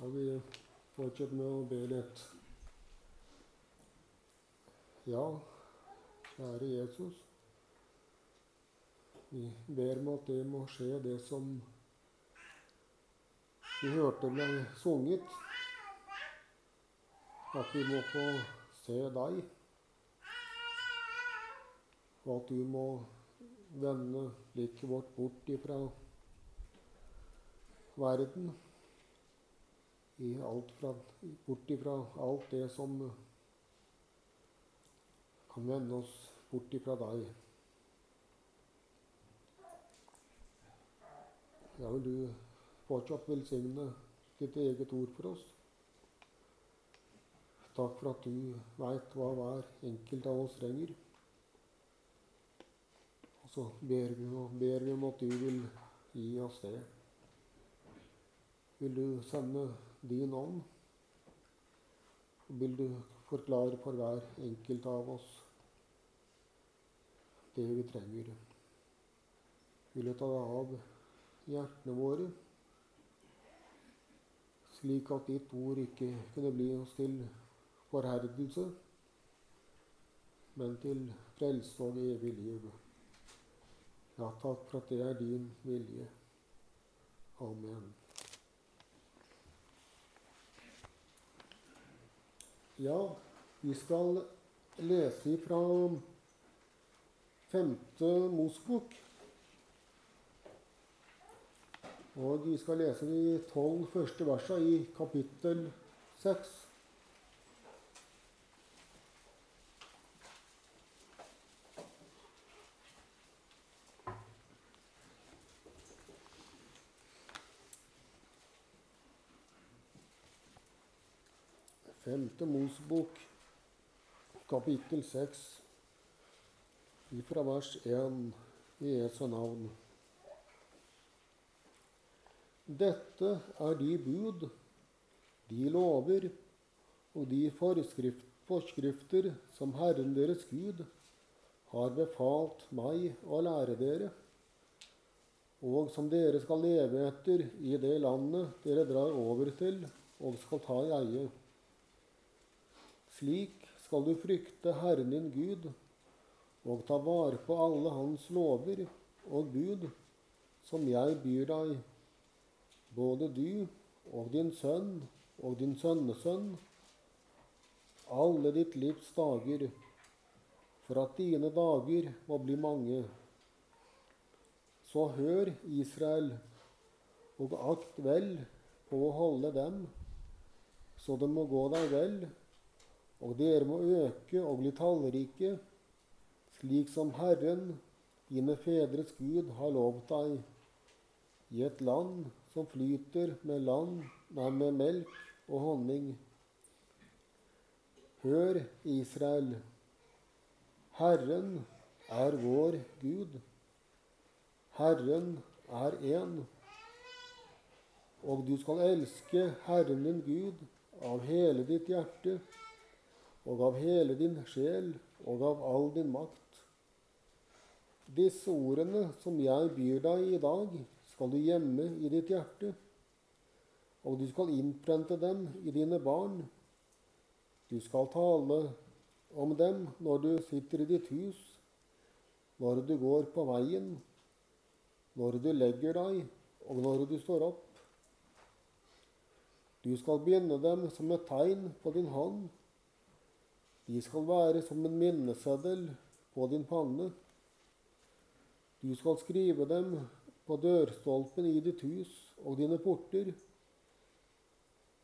skal vi fortsette med å be litt. Ja, kjære Jesus. Vi ber om at det må skje, det som vi hørte ble sunget. At vi må få se deg. Og at du må vende blikket vårt bort ifra verden i alt fra, bort ifra alt det som kan vende oss bort ifra deg. Ja, vil du fortsatt velsigne ditt eget ord for oss? Takk for at du veit hva hver enkelt av oss trenger. Og så ber vi, ber vi om at du vil gi oss det. Vil du sende din ånd? Vil du forklare for hver enkelt av oss det vi trenger? Vil du ta deg av hjertene våre, slik at ditt ord ikke kunne bli oss til forherdelse, men til frelse og evig liv. Ja, takk for at det er din vilje. Amen. Ja, vi skal lese fra femte Mosbok. Og vi skal lese de tolv første versene i kapittel seks. Femte Mosebok, kapittel 6, ifra vers 1 i Jesu navn. Dette er de bud, de lover og de forskrifter som Herren deres Gud har befalt meg å lære dere, og som dere skal leve etter i det landet dere drar over til og skal ta i eie. Slik skal du frykte Herren din Gud og ta vare på alle Hans lover og bud som jeg byr deg, både du og din sønn og din sønnesønn, alle ditt livs dager, for at dine dager må bli mange. Så hør, Israel, og akt vel på å holde dem, så det må gå deg vel og dere må øke og bli tallrike, slik som Herren, dine fedres Gud, har lovt deg, i et land som flyter med, land, nei, med melk og honning. Hør, Israel. Herren er vår Gud. Herren er én. Og du skal elske Herren din Gud av hele ditt hjerte og av hele din sjel og av all din makt. Disse ordene som jeg byr deg i dag, skal du gjemme i ditt hjerte, og du skal innprente dem i dine barn. Du skal tale om dem når du sitter i ditt hus, når du går på veien, når du legger deg, og når du står opp. Du skal binde dem som et tegn på din hånd de skal være som en minneseddel på din panne. Du skal skrive dem på dørstolpen i ditt hus og dine porter.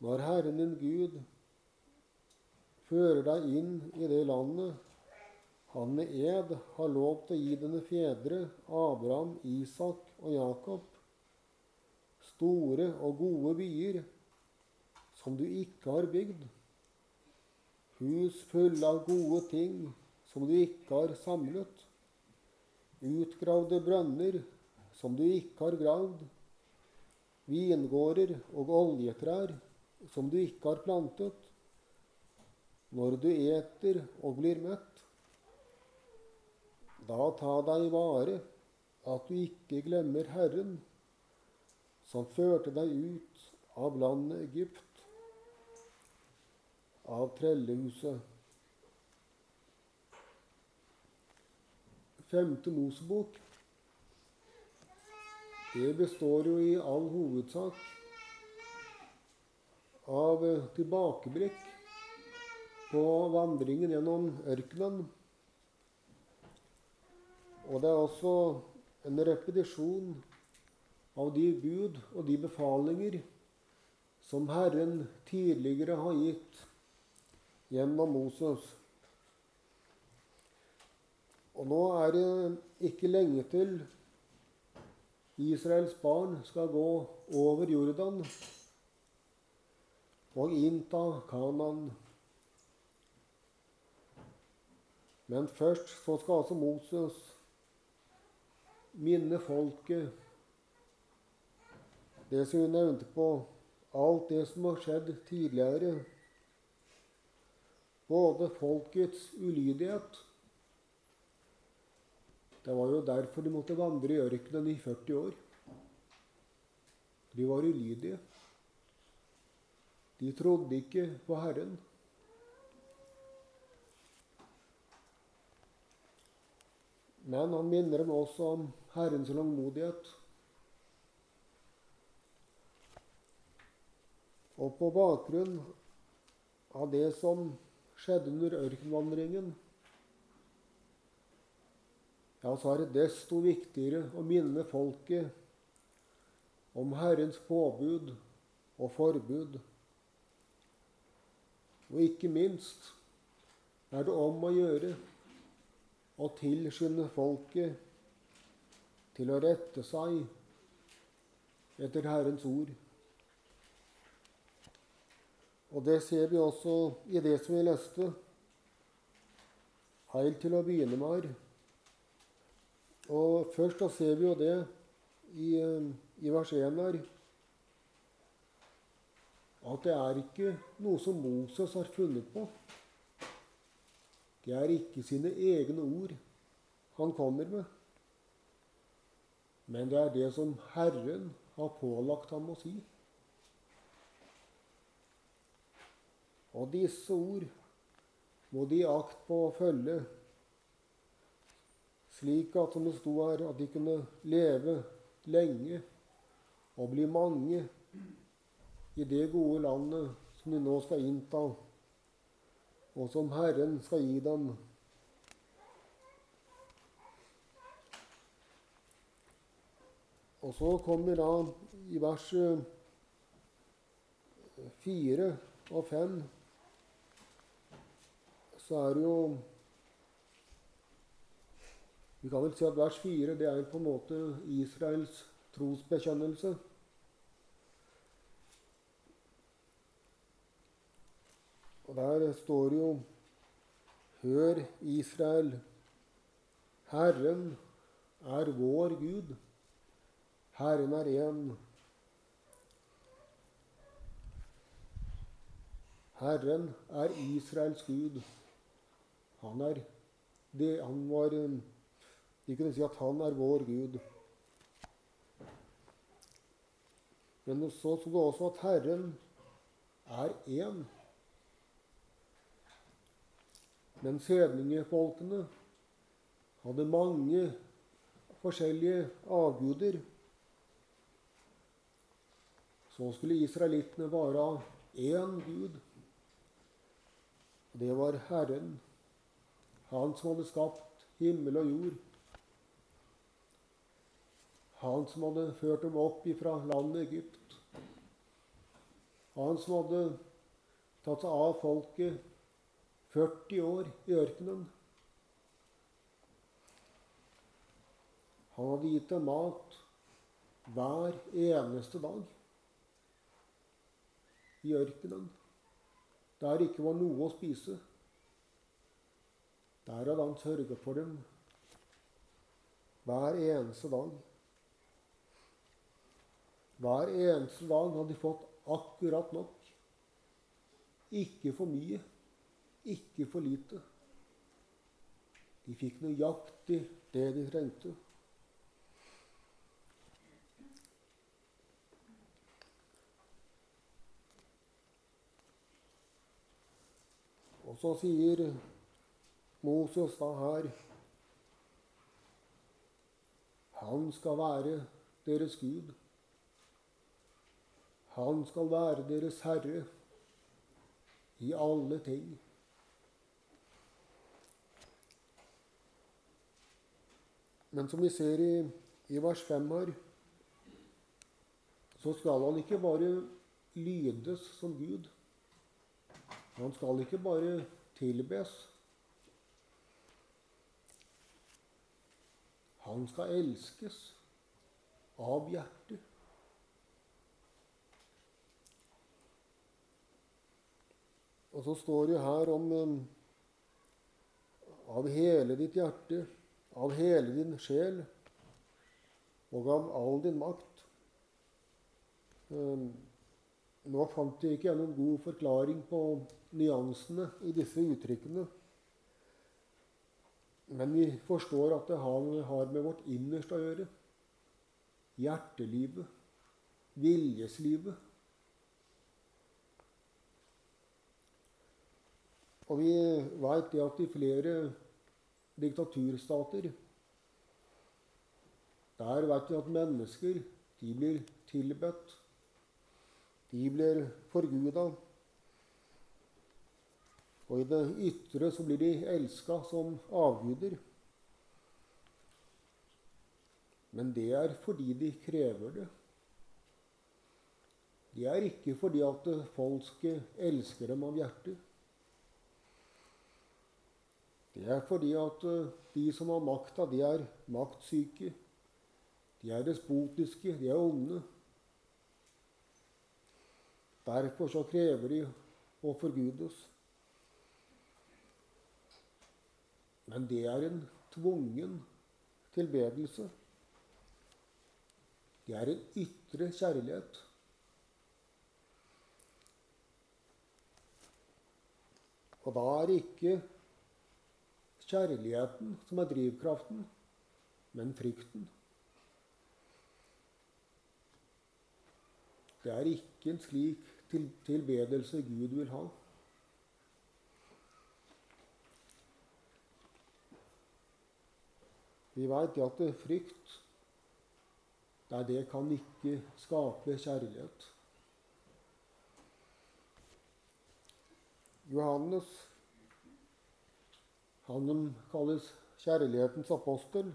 Når Herren din Gud fører deg inn i det landet han med ed har lovt å gi dine fedre, Abraham, Isak og Jakob, store og gode byer som du ikke har bygd hus fulle av gode ting som du ikke har samlet, utgravde brønner som du ikke har gravd, vingårder og oljetrær som du ikke har plantet, når du eter og blir mett. Da ta deg vare at du ikke glemmer Herren, som førte deg ut av landet Egypt, av trellehuset. Femte Mosebok det består jo i all hovedsak av tilbakeblikk på vandringen gjennom ørkenen. Og det er også en repetisjon av de bud og de befalinger som Herren tidligere har gitt gjennom Moses. Og nå er det ikke lenge til Israels barn skal gå over Jordan og innta Kanan. Men først så skal altså Moses minne folket det som hun nevnte på alt det som har skjedd tidligere. Både folkets ulydighet Det var jo derfor de måtte vandre i ørkenen i 40 år. De var ulydige. De trodde ikke på Herren. Men han minner dem også om Herrens langmodighet. Og på bakgrunn av det som skjedde under ørkenvandringen, ja, så er det desto viktigere å minne folket om Herrens påbud og forbud. Og ikke minst er det om å gjøre å tilskynde folket til å rette seg etter Herrens ord. Og det ser vi også i det som vi leste helt til å begynne med. her. Og først da ser vi jo det i, i vers 1 her at det er ikke noe som Moses har funnet på. Det er ikke sine egne ord han kommer med. Men det er det som Herren har pålagt ham å si. Og disse ord må de akt på å følge, slik at, som det sto her, at de kunne leve lenge og bli mange i det gode landet som de nå skal innta, og som Herren skal gi dem. Og så kommer da i vers fire og fem så er det jo Vi kan vel si at vers fire det er på en måte Israels trosbekjennelse. Og der står det jo Hør, Israel, Herren er vår Gud. Herren er én. Herren er Israels Gud. Han er det han var De kunne si at han er vår Gud. Men så sto det også at Herren er én. Men hedningefolkene hadde mange forskjellige avguder. Så skulle israelittene ha én gud. Det var Herren, Han som hadde skapt himmel og jord. Han som hadde ført dem opp ifra landet Egypt. Han som hadde tatt seg av folket 40 år i ørkenen. Han hadde gitt dem mat hver eneste dag i ørkenen, der det ikke var noe å spise. Der hadde han sørga for dem hver eneste dag. Hver eneste dag hadde de fått akkurat nok. Ikke for mye, ikke for lite. De fikk nøyaktig det de trengte. Og så sier Moses da her Han skal være deres Gud. Han skal være deres herre i alle ting. Men som vi ser i, i vers 5 her, så skal han ikke bare lydes som Gud. Han skal ikke bare tilbes. Han skal elskes av hjertet. Og så står det her om um, av hele ditt hjerte, av hele din sjel og av all din makt. Um, nå fant jeg ikke noen god forklaring på nyansene i disse uttrykkene. Men vi forstår at det har med vårt innerste å gjøre. Hjertelivet, viljeslivet. Og vi veit det at i flere diktaturstater Der vet vi at mennesker de blir tilbedt. De blir forguda. Og i det ytre så blir de elska som avguder. Men det er fordi de krever det. Det er ikke fordi at folket elsker dem av hjertet. Det er fordi at eh, de som har makta, de er maktsyke. De er despotiske, de er onde. Derfor så krever de å forgudes. Men det er en tvungen tilbedelse. Det er en ytre kjærlighet. Og da er ikke kjærligheten som er drivkraften, men frykten. Det er ikke en slik tilbedelse Gud vil ha. Vi veit at frykt Nei, det kan ikke skape kjærlighet. Johannes han som kalles kjærlighetens apostel,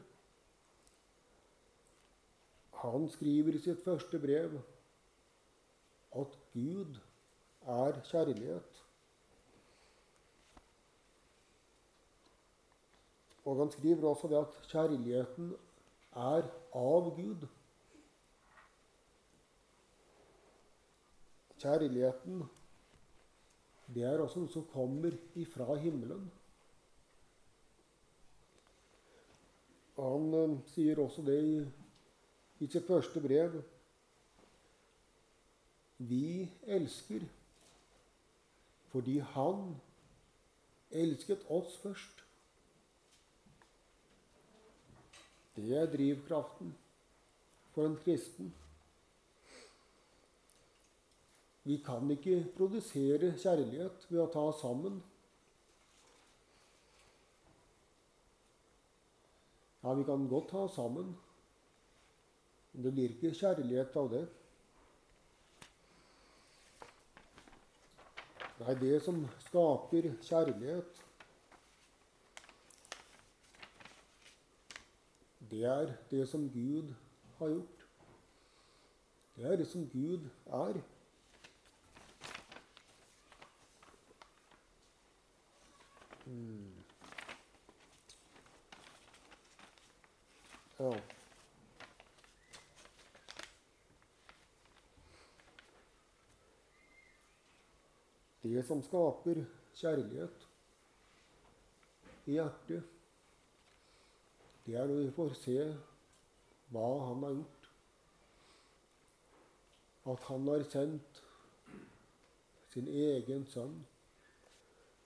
han skriver i sitt første brev at Gud er kjærlighet. Og han skriver også det at kjærligheten er av Gud. Kjærligheten, det er også noe som kommer ifra himmelen. Han eh, sier også det i, i sitt første brev. Vi elsker fordi Han elsket oss først. Det er drivkraften for en kristen. Vi kan ikke produsere kjærlighet ved å ta oss sammen. Ja, vi kan godt ha sammen, men det blir ikke kjærlighet av det. Nei, det som skaper kjærlighet, det er det som Gud har gjort. Det er det som Gud er. Hmm. Ja. Det som skaper kjærlighet i hjertet, det er når vi får se hva han har gjort. At han har sendt sin egen sønn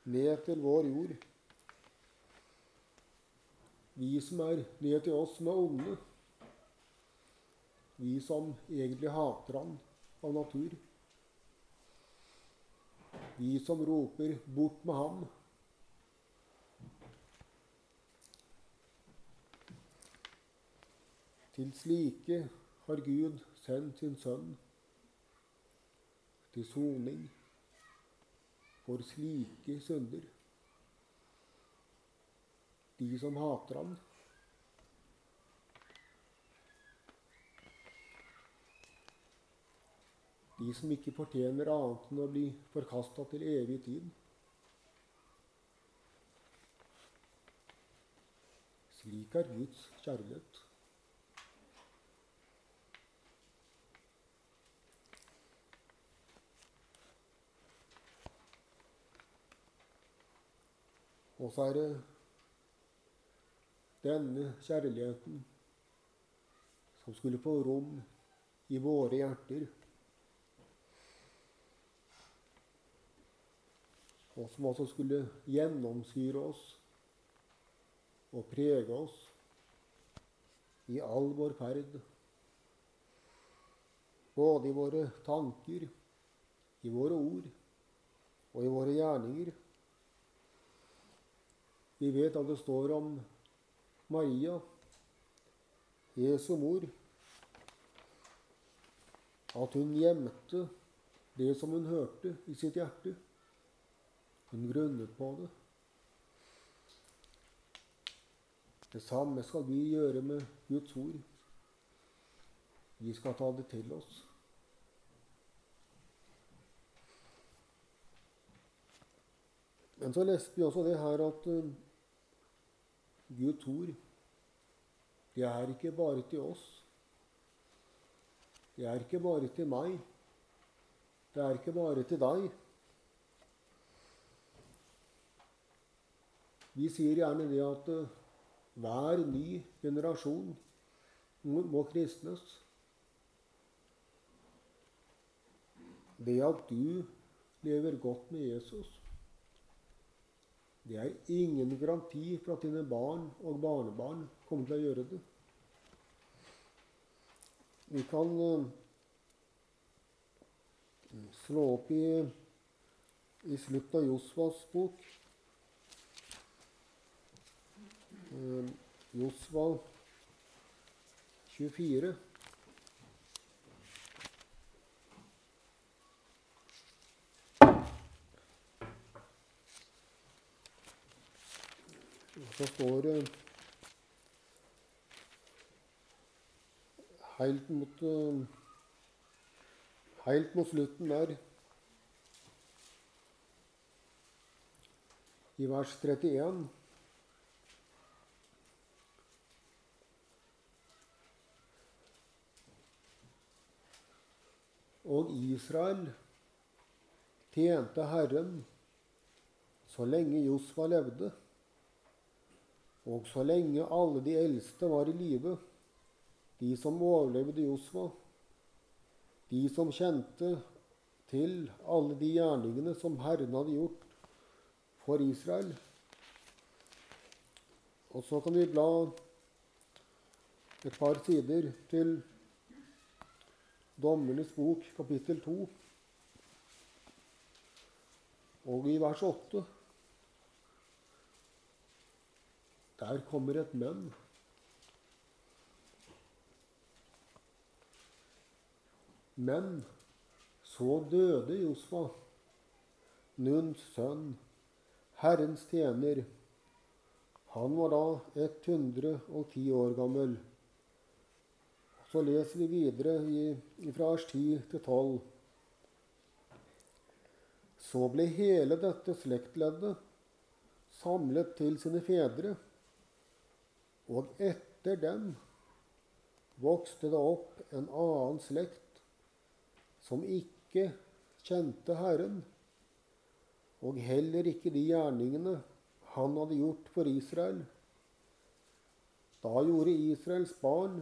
ned til vår jord vi som er ned til oss som er onde. Vi som egentlig hater han av natur. Vi som roper 'bort med ham', Til slike har Gud sendt sin sønn til soning for slike synder. De som hater ham. De som ikke fortjener annet enn å bli forkasta til evig tid. Slik er Guds kjærlighet. Og så er det denne kjærligheten som skulle få rom i våre hjerter. Og som også skulle gjennomsyre oss og prege oss i all vår ferd. Både i våre tanker, i våre ord og i våre gjerninger. Vi vet at det står om Maria, Jesu mor, at hun gjemte det som hun hørte, i sitt hjerte. Hun grunnet på det. Det samme skal vi gjøre med Guds ord. Vi skal ta det til oss. Men så leste vi også det her at Guds ord, det er ikke bare til oss. Det er ikke bare til meg. Det er ikke bare til deg. Vi sier gjerne det at uh, hver ny generasjon må kristnes. Det at du lever godt med Jesus, det er ingen garanti for at dine barn og barnebarn kommer til å gjøre det. Vi kan uh, slå opp i, i slutten av Josvas bok. Uh, Josva 24. Så står det helt mot, helt mot slutten der i vers 31 Og Israel tjente Herren så lenge Josfa levde. Og så lenge alle de eldste var i live, de som overlevde Josva, de som kjente til alle de gjerningene som Herren hadde gjort for Israel. Og så kan vi bla et par sider til Dommernes bok, kapittel 2, og i vers 8. Der kommer et men. Men så døde Josfa, Nuns sønn, Herrens tjener. Han var da 110 år gammel. Så leser vi videre fra vers 10 til 12. Så ble hele dette slektleddet samlet til sine fedre. Og etter dem vokste det opp en annen slekt som ikke kjente Herren, og heller ikke de gjerningene han hadde gjort for Israel. Da gjorde Israels barn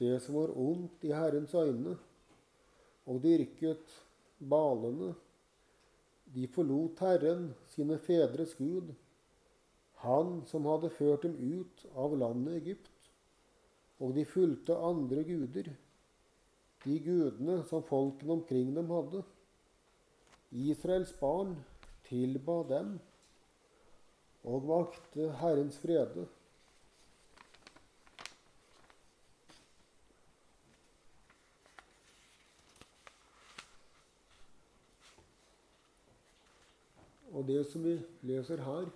det som var ondt i Herrens øyne, og dyrket balene. De forlot Herren, sine fedres Gud, han som hadde ført dem ut av landet Egypt. Og de fulgte andre guder, de gudene som folkene omkring dem hadde. Israels barn tilba dem og vakte Herrens frede. Og det som vi leser her,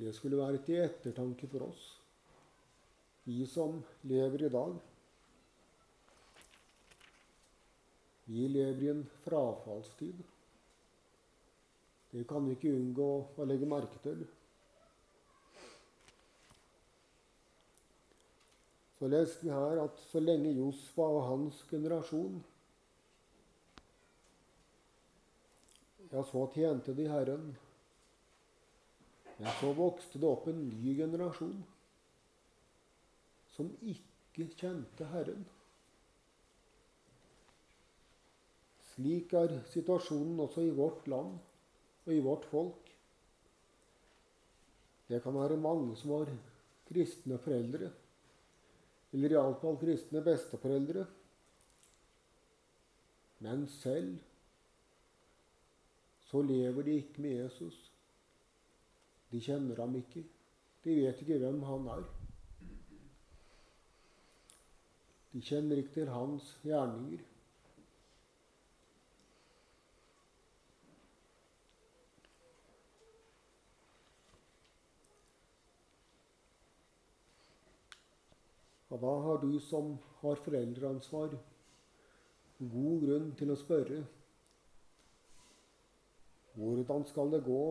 det skulle være til ettertanke for oss, vi som lever i dag. Vi lever i en frafallstid. Det kan vi ikke unngå å legge merke til. Så leste vi her at så lenge Josfa og hans generasjon Ja, så tjente de Herren. Men så vokste det opp en ny generasjon som ikke kjente Herren. Slik er situasjonen også i vårt land og i vårt folk. Det kan være mange som har kristne foreldre, eller iallfall kristne besteforeldre. Men selv så lever de ikke med Jesus. De kjenner ham ikke. De vet ikke hvem han er. De kjenner ikke til hans gjerninger. Og da har du som har foreldreansvar, god grunn til å spørre hvordan skal det gå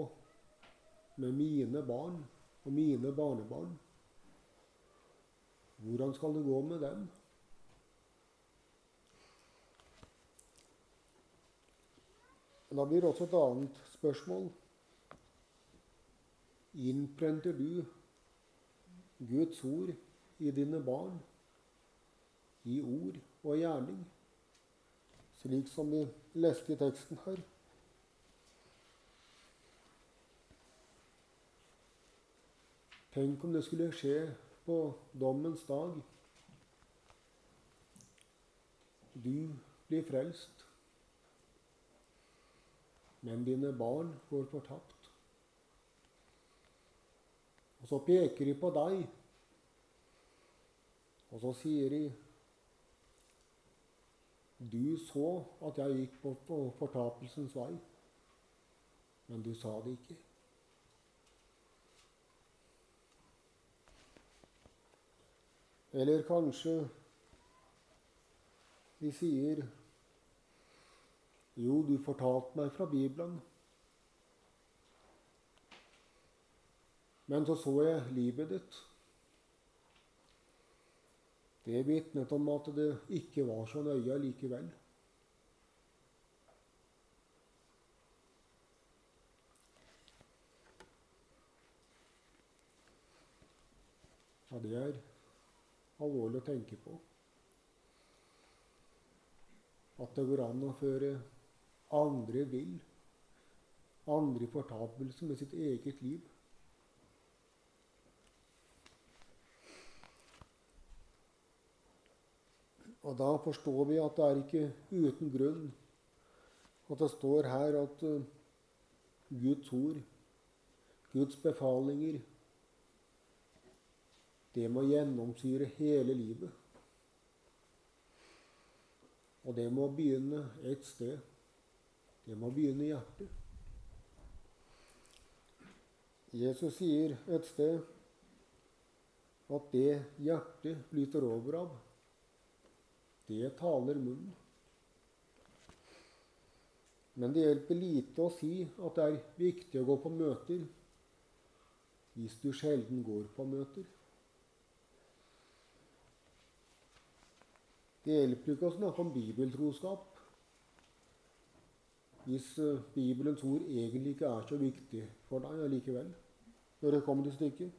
med mine barn og mine barnebarn? Hvordan skal det gå med dem? Da blir også et annet spørsmål. Innprenter du Guds ord i dine barn, i ord og gjerning, slik som vi leste i teksten her? Tenk om det skulle skje på dommens dag. Du blir frelst, men dine barn går fortapt. Og så peker de på deg, og så sier de Du så at jeg gikk på, fortapelsens vei, men du sa det ikke. Eller kanskje de sier Jo, du fortalte meg fra Bibelen. Men så så jeg livet ditt. Det vitnet om at det ikke var så nøye likevel. Ja, det er alvorlig å tenke på. At det går an å føre andre vill, andre i fortapelse med sitt eget liv. Og da forstår vi at det er ikke uten grunn at det står her at uh, Guds ord, Guds befalinger, det må gjennomsyre hele livet. Og det må begynne et sted. Det må begynne i hjertet. Jesus sier et sted at det hjertet flyter over av, det taler munnen. Men det hjelper lite å si at det er viktig å gå på møter hvis du sjelden går på møter. Det hjelper ikke å snakke om bibeltroskap hvis eh, Bibelens ord egentlig ikke er så viktig for deg allikevel, når det kommer til stykket.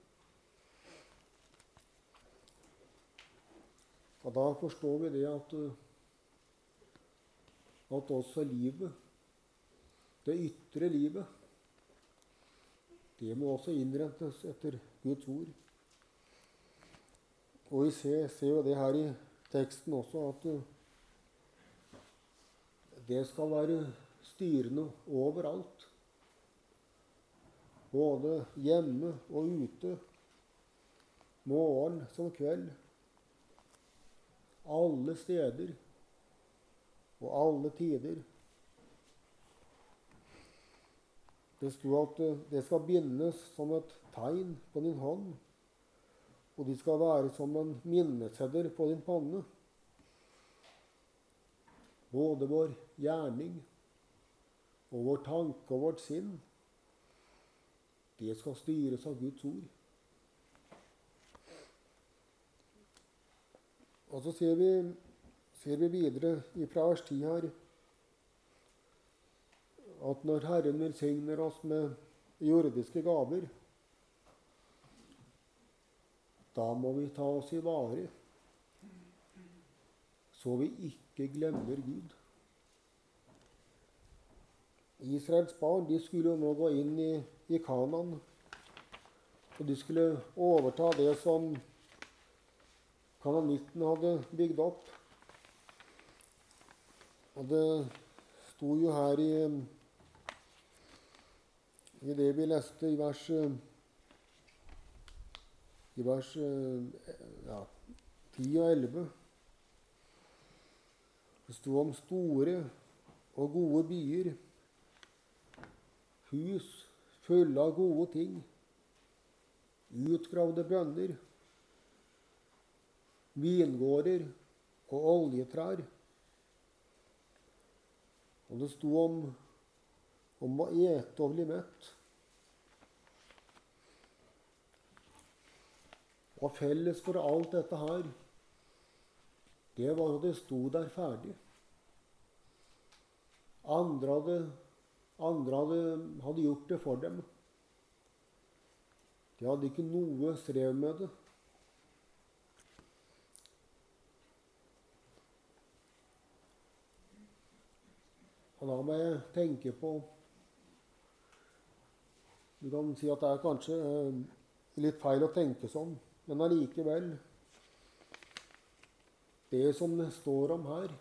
Og da forstår vi det at, eh, at også livet, det ytre livet, det må også innrettes etter Guds ord. Og vi ser, ser jo det her i teksten også at eh, det skal være styrende overalt. Både hjemme og ute. Morgen som kveld. Alle steder og alle tider. Det sto at eh, det skal bindes som et tegn på din hånd, og de skal være som en minneseddel på din panne. Både vår gjerning og vår tanke og vårt sinn, det skal styres av Guds ord. Og så ser vi, ser vi videre fra vers 10 her at når Herren velsigner oss med jordiske gaver, da må vi ta oss i vare, så vi ikke glemmer Gud. Israels barn de skulle nå gå inn i, i Kanan. Og de skulle overta det som kanonitten hadde bygd opp. Og det sto jo her i, i det vi leste i vers, i vers ja, 10 og 11. Det sto om store og gode byer, hus fulle av gode ting, utgravde brønner vingårder og oljetrær. Og det sto om, om å ete og bli mett. Og felles for alt dette her, det var at det sto der ferdig. Andre hadde, andre hadde, hadde gjort det for dem. De hadde ikke noe strev med det. Og da må jeg tenke på Du kan si at det er kanskje eh, litt feil å tenke sånn, men allikevel Det som det står om her,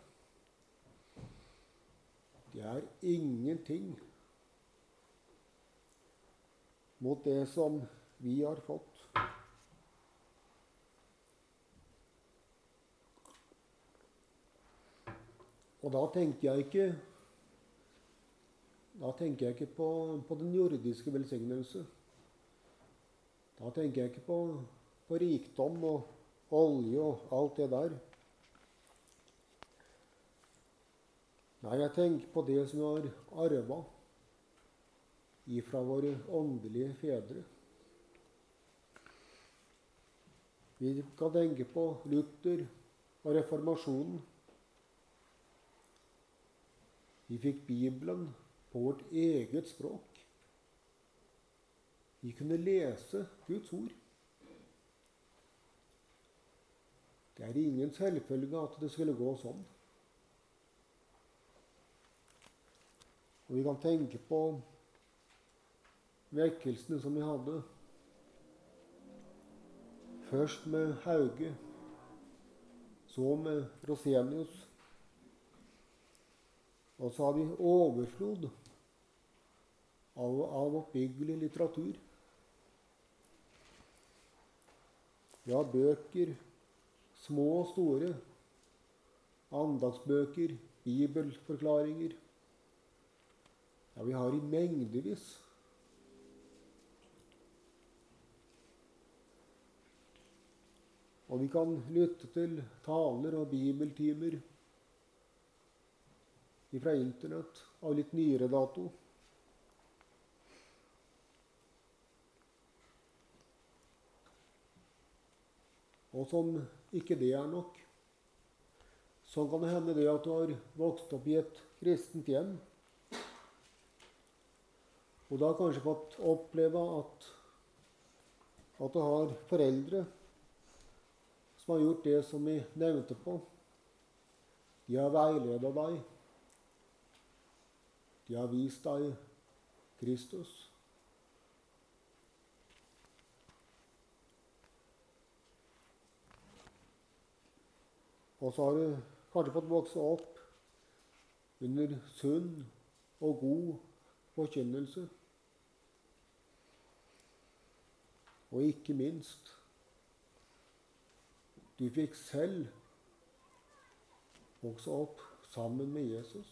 det er ingenting mot det som vi har fått. Og da tenker jeg ikke da tenker jeg ikke på, på, den jordiske velsignelse. Da tenker jeg ikke på, på rikdom og olje og alt det der. Nei, jeg tenker på det som vi har arva ifra våre åndelige fedre. Vi kan tenke på Luther og reformasjonen. Vi fikk Bibelen på vårt eget språk. Vi kunne lese Guds ord. Det er ingen selvfølge at det skulle gå sånn. Og vi kan tenke på vekkelsene som vi hadde. Først med Hauge, så med Rosenius. Og så har vi overflod av, av oppbyggelig litteratur. Vi har bøker, små og store. Andagsbøker, bibelforklaringer. Ja, vi har i mengdevis. Og vi kan lytte til taler og bibeltimer fra Internett av litt nyere dato. Og som ikke det er nok, Sånn kan det hende det at du har vokst opp i et kristent hjem. Og du har kanskje fått oppleve at, at du har foreldre som har gjort det som vi nevnte på. De har veileda deg. De har vist deg Kristus. Og så har du kanskje fått vokse opp under sunn og god forkynnelse. Og ikke minst du fikk selv vokse opp sammen med Jesus.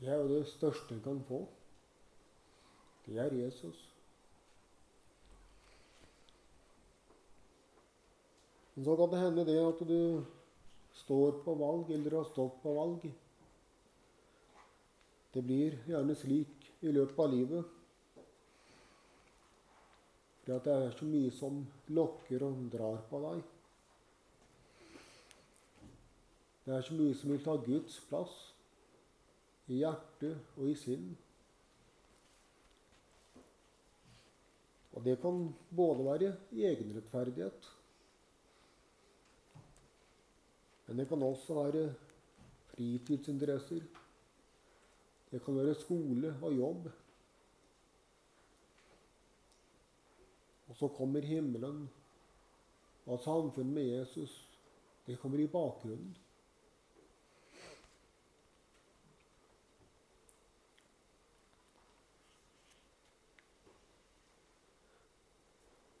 Det er jo det største en kan få. Det er Jesus. Men så kan det hende det at du står på valg, eller har stått på valg. Det blir gjerne slik i løpet av livet. For at det er så mye som lokker og drar på deg. Det er så mye som vil ta Guds plass i hjerte og i sinn. Og det kan både være egenrettferdighet, men det kan også være fritidsinteresser. Det kan være skole og jobb. Og så kommer himmelen og samfunnet med Jesus. Det kommer i bakgrunnen.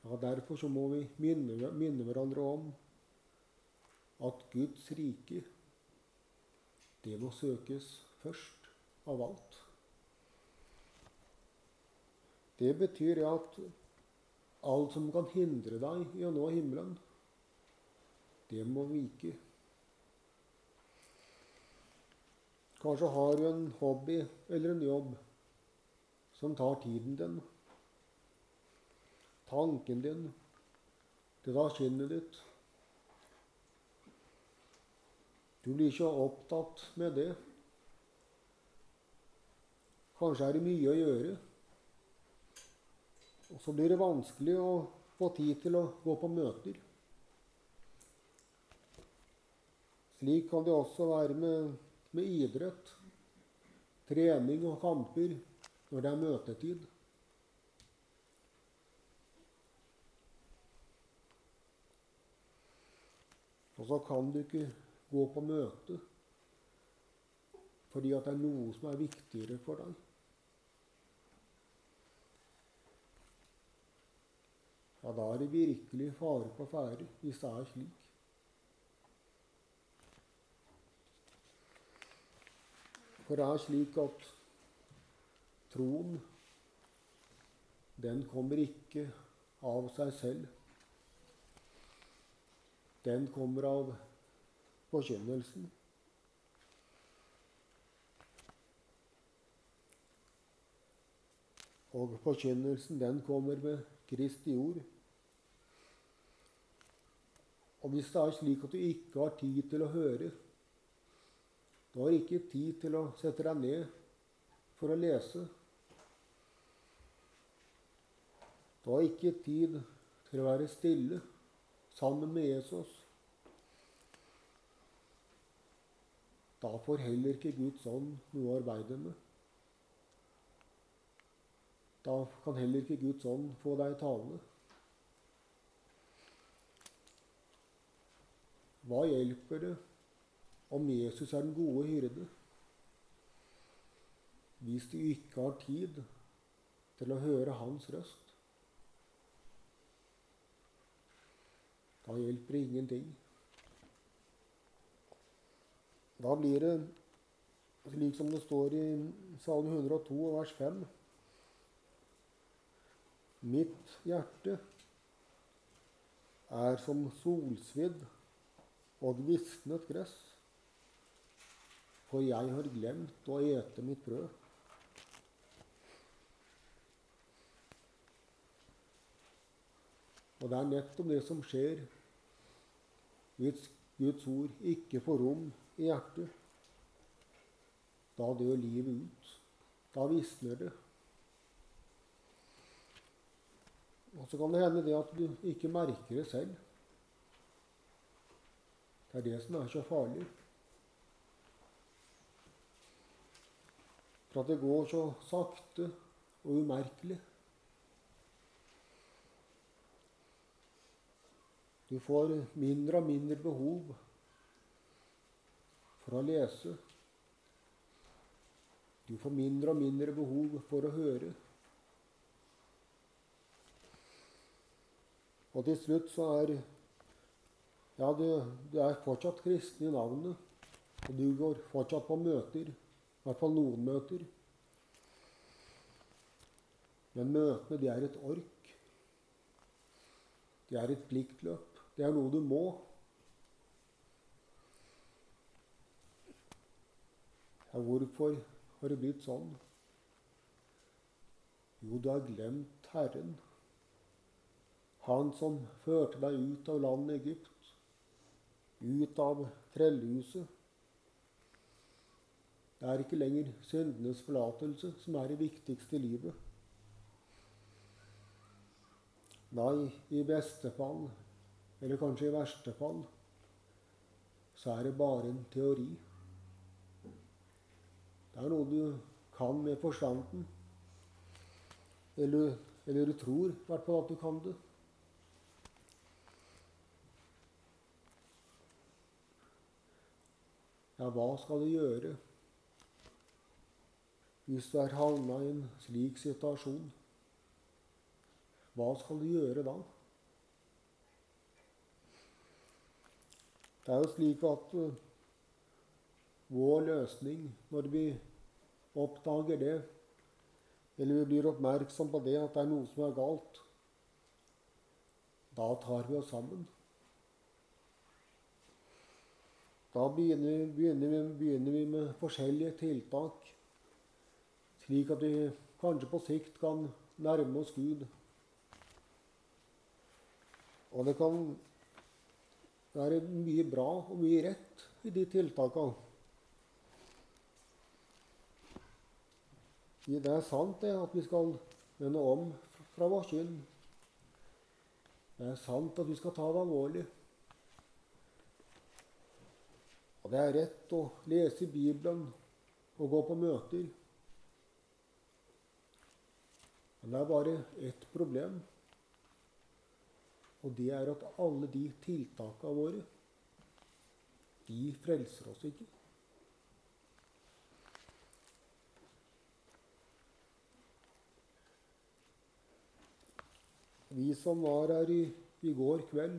Ja, Derfor så må vi minne, minne hverandre om at Guds rike, det må søkes først av alt. Det betyr at alt som kan hindre deg i å nå himmelen, det må vike. Kanskje har du en hobby eller en jobb som tar tiden din, tanken din, det tar kinnet ditt. Du blir ikke opptatt med det. Kanskje er det mye å gjøre. Og så blir det vanskelig å få tid til å gå på møter. Slik kan det også være med, med idrett, trening og kamper når det er møtetid. Og så kan du ikke gå på møte fordi at det er noe som er viktigere for deg. Ja, da er det virkelig fare på ferde hvis det er slik. For det er slik at troen, den kommer ikke av seg selv. Den kommer av forkynnelsen. Og forkynnelsen, den kommer med Kristi ord. Og hvis det er slik at du ikke har tid til å høre, du har ikke tid til å sette deg ned for å lese. Du har ikke tid til å være stille sammen med Jesus. Da får heller ikke Guds ånd noe å arbeide med. Da kan heller ikke Guds ånd få deg talende. Hva hjelper det om Jesus er den gode hyrde, hvis du ikke har tid til å høre hans røst? Da hjelper det ingenting. Da blir det slik som det står i Salme 102, vers 5. Mitt hjerte er som solsvidd og visnet gress, for jeg har glemt å ete mitt brød. Og det er nettopp det som skjer hvis Guds ord ikke får rom i hjertet. Da dør livet ut. Da visner det. Og så kan det hende det at du ikke merker det selv. Det er det som er så farlig. For at det går så sakte og umerkelig. Du får mindre og mindre behov å lese. Du får mindre og mindre behov for å høre. Og til slutt så er Ja, du, du er fortsatt kristen i navnet. Og du går fortsatt på møter. I hvert fall noen møter. Men møtene, de er et ork. De er et pliktløp. Det er noe du må. Ja, hvorfor har det blitt sånn? Jo, du har glemt Herren. Han som førte deg ut av landet Egypt, ut av trellhuset. Det er ikke lenger syndenes forlatelse som er det viktigste i livet. Nei, i beste fall, eller kanskje i verste fall, så er det bare en teori. Det er noe du kan med forstanden. Eller, eller du tror i hvert fall at du kan det. Ja, hva skal du gjøre hvis du er havna i en slik situasjon? Hva skal du gjøre da? Det er jo slik at uh, vår løsning, når vi oppdager det, eller vi blir oppmerksom på det at det er noe som er galt, da tar vi oss sammen. Da begynner, begynner, vi, begynner, vi, med forskjellige tiltak, slik at vi kanskje på sikt kan nærme oss Gud. Og det kan være mye bra og mye rett i de tiltakene. Det er sant det at vi skal vende om fra vår synd. Det er sant at vi skal ta det alvorlig. Og det er rett å lese Bibelen og gå på møter. Men det er bare ett problem. Og det er at alle de tiltakene våre, de frelser oss ikke. Vi som var her i, i går kveld,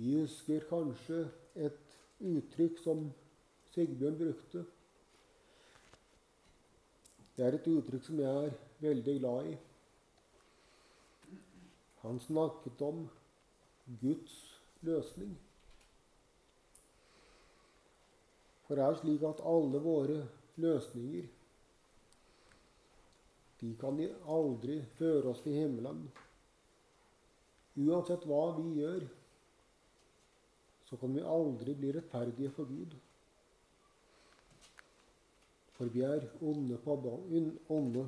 vi husker kanskje et uttrykk som Sigbjørn brukte. Det er et uttrykk som jeg er veldig glad i. Han snakket om Guds løsning. For det er slik at alle våre løsninger de kan aldri føre oss til himmelen. Uansett hva vi gjør, så kan vi aldri bli rettferdige for Gud. For vi er onde på,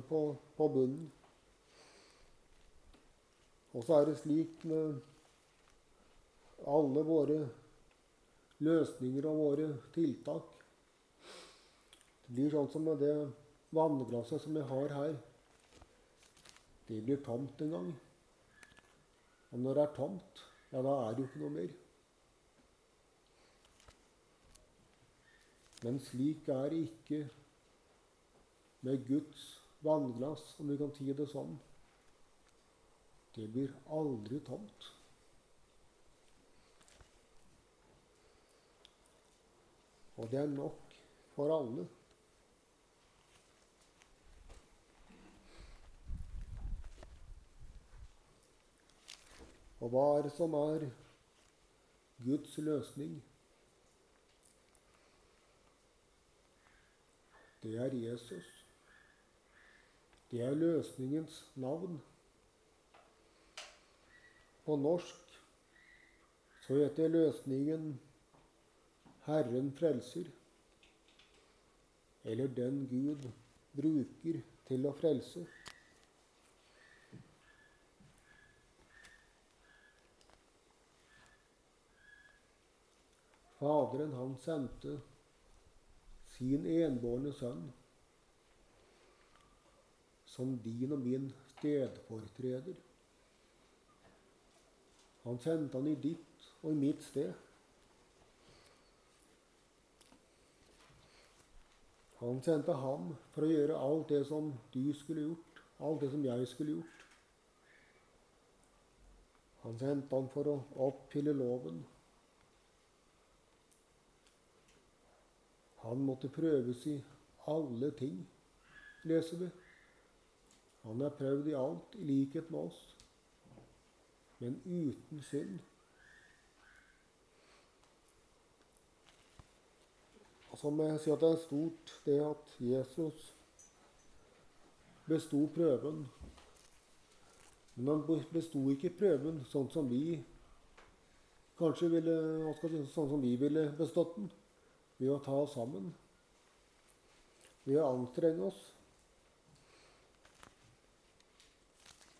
på, på bunnen. Og så er det slik med alle våre løsninger og våre tiltak. Det blir sånn som med det vannglasset som jeg har her. Det blir tomt en gang. Og når det er tomt, ja, da er det jo ikke noe mer. Men slik er det ikke med Guds vannglass, om vi kan si det sånn. Det blir aldri tomt. Og det er nok for alle. Og hva er det som er Guds løsning? Det er Jesus. Det er løsningens navn. På norsk så heter løsningen 'Herren frelser', eller 'Den Gud bruker til å frelse'. Faderen, han sendte sin enbårne sønn som din og min stedfortreder. Han sendte han i ditt og i mitt sted. Han sendte ham for å gjøre alt det som du skulle gjort, alt det som jeg skulle gjort. Han sendte han for å oppfylle loven. Han måtte prøves i alle ting, leser vi. Han er prøvd i alt, i likhet med oss, men uten synd. Så må jeg si at det er stort det at Jesus besto prøven. Men han besto ikke prøven sånn som vi kanskje ville, sånn som vi ville bestått den, ved å ta oss sammen, ved å anstrenge oss.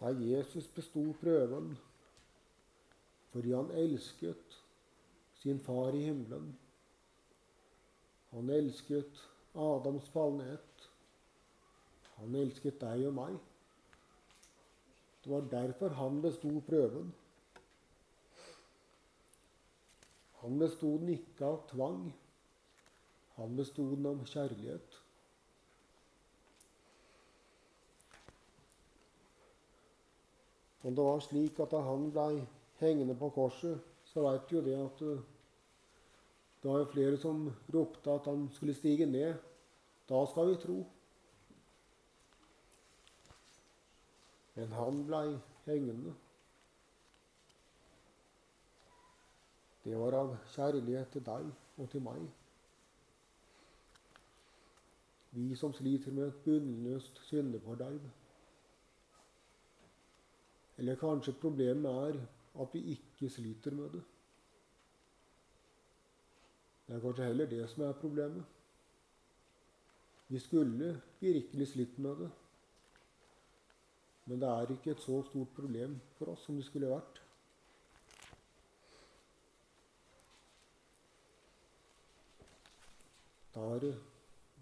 Nei, Jesus besto prøven fordi han elsket sin far i himmelen. Han elsket Adams fallenhet. Han elsket deg og meg. Det var derfor han besto prøven. Han besto den ikke av tvang. Han besto den av kjærlighet. Og det var slik at da han blei hengende på korset, så veit jo det at det var jo flere som ropte at han skulle stige ned. Da skal vi tro. Men han blei hengende. Det var av kjærlighet til deg og til meg. Vi som sliter med et bunnløst syndeforderv. Eller kanskje problemet er at vi ikke sliter med det. Det er kanskje heller det som er problemet. Vi skulle virkelig slitt med det. Men det er ikke et så stort problem for oss som det skulle vært. Da er det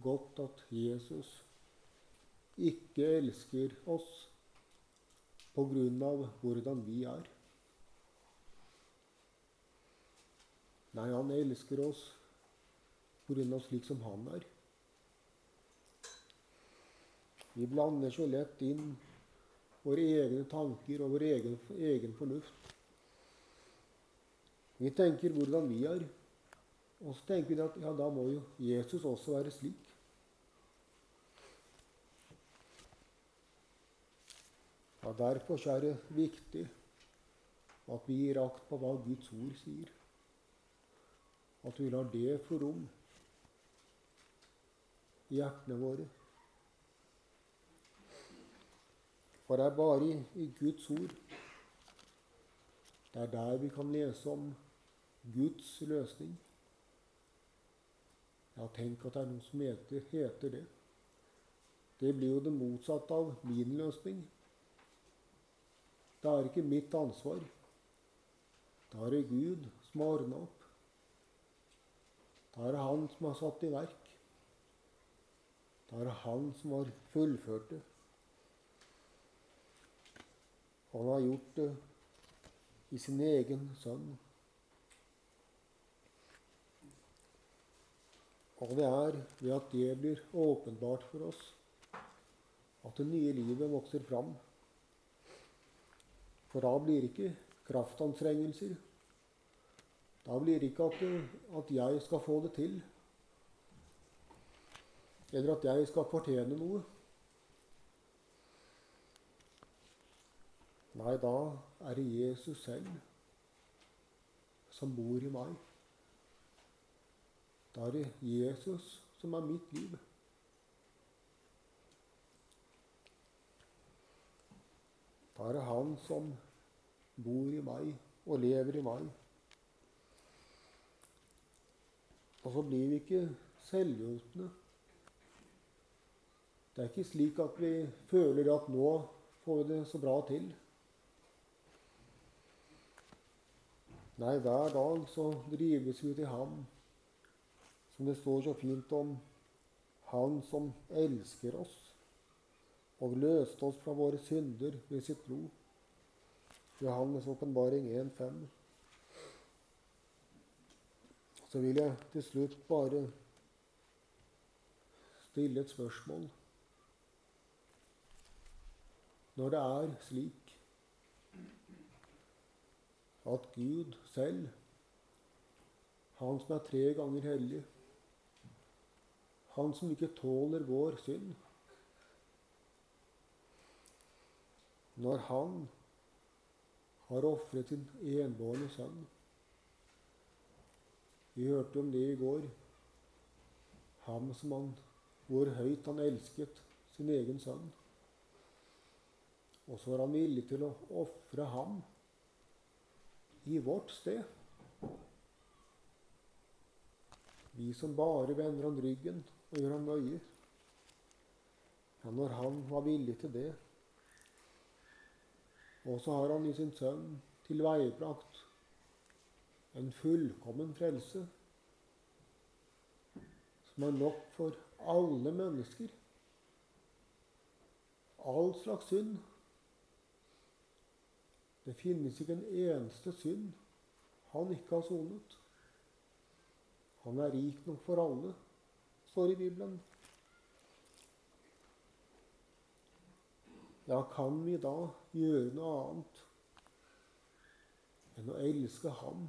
godt at Jesus ikke elsker oss på grunn av hvordan vi er. Nei, han elsker oss på grunn av slik som han er. Vi blander så lett inn våre egne tanker og vår egen, egen fornuft. Vi tenker hvordan vi er, og så tenker vi at ja, da må jo Jesus også være slik. Ja, Derfor er det viktig at vi gir akt på hva Guds ord sier. At vi lar det få rom i hjertene våre. For det er bare i, i Guds ord det er der vi kan lese om Guds løsning. Ja, tenk at det er noe som heter, heter det. Det blir jo det motsatte av min løsning. Det er ikke mitt ansvar. Da er det Gud som har ordna opp. Da er det han som har satt i verk. Da er det han som har fullført det. Han har gjort det i sin egen sønn. Og det er ved at det blir åpenbart for oss, at det nye livet vokser fram. For da blir det ikke kraftanstrengelser da blir det ikke at, at jeg skal få det til, eller at jeg skal fortjene noe. Nei, da er det Jesus selv som bor i meg. Da er det Jesus som er mitt liv. Det han som bor i meg og lever i meg. Og så blir vi ikke selvhjulpne. Det er ikke slik at vi føler at nå får vi det så bra til. Nei, hver dag så drives vi til Ham, som det står så fint om, Han som elsker oss og løste oss fra våre synder ved sitt blod. Johannes' åpenbaring 1,5 så vil jeg til slutt bare stille et spørsmål. Når det er slik at Gud selv, Han som er tre ganger hellig, Han som ikke tåler vår synd. Når han har ofret sin enbårne sønn. Vi hørte om det i går. Ham som han, hvor høyt han elsket sin egen sønn. Og så var han villig til å ofre ham i vårt sted. Vi som bare vender han ryggen og gjør han nøye. Ja, når han var villig til det, og så har han i sin sønn tilveiebrakt en fullkommen frelse som er nok for alle mennesker. All slags synd. Det finnes ikke en eneste synd han ikke har sonet. Han er rik nok for alle, står i Bibelen. Ja, kan vi da gjøre noe annet enn å elske Ham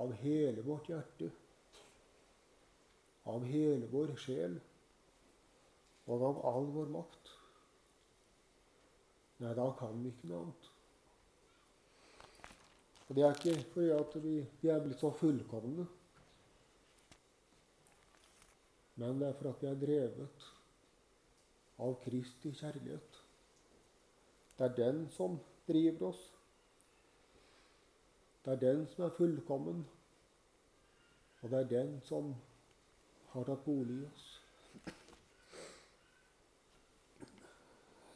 av hele vårt hjerte, av hele vår sjel og av all vår makt? Nei, da kan vi ikke noe annet. Og det er ikke fordi at vi, vi er blitt så fullkomne, men det er for at vi er drevet av Kristi kjærlighet. Det er den som driver oss. Det er den som er fullkommen, og det er den som har tatt bolig i oss.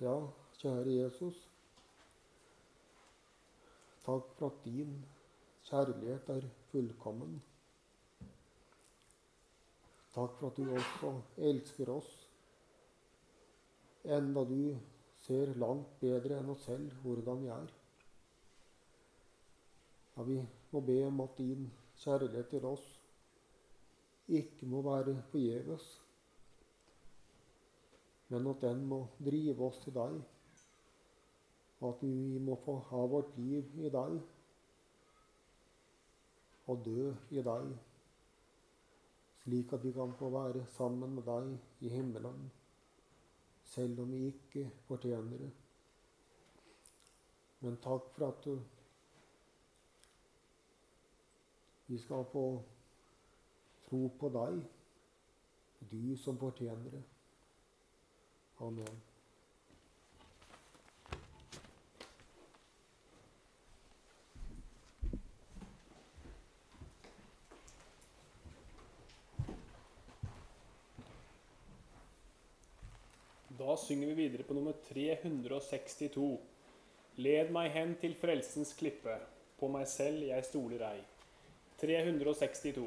Ja, kjære Jesus. Takk for at din kjærlighet er fullkommen. Takk for at du også elsker oss enda du ser langt bedre enn oss selv hvordan vi er. Ja, vi må be om at din kjærlighet til oss ikke må være forgjeves, men at den må drive oss til deg, og at vi må få ha vårt liv i deg og dø i deg, slik at vi kan få være sammen med deg i himmelen selv om vi ikke fortjener det. Men takk for at du, vi skal få tro på deg, du som fortjener det. Amen. Da synger vi videre på nummer 362. Led meg hen til frelsens klippe, på meg selv jeg stoler ei. 362.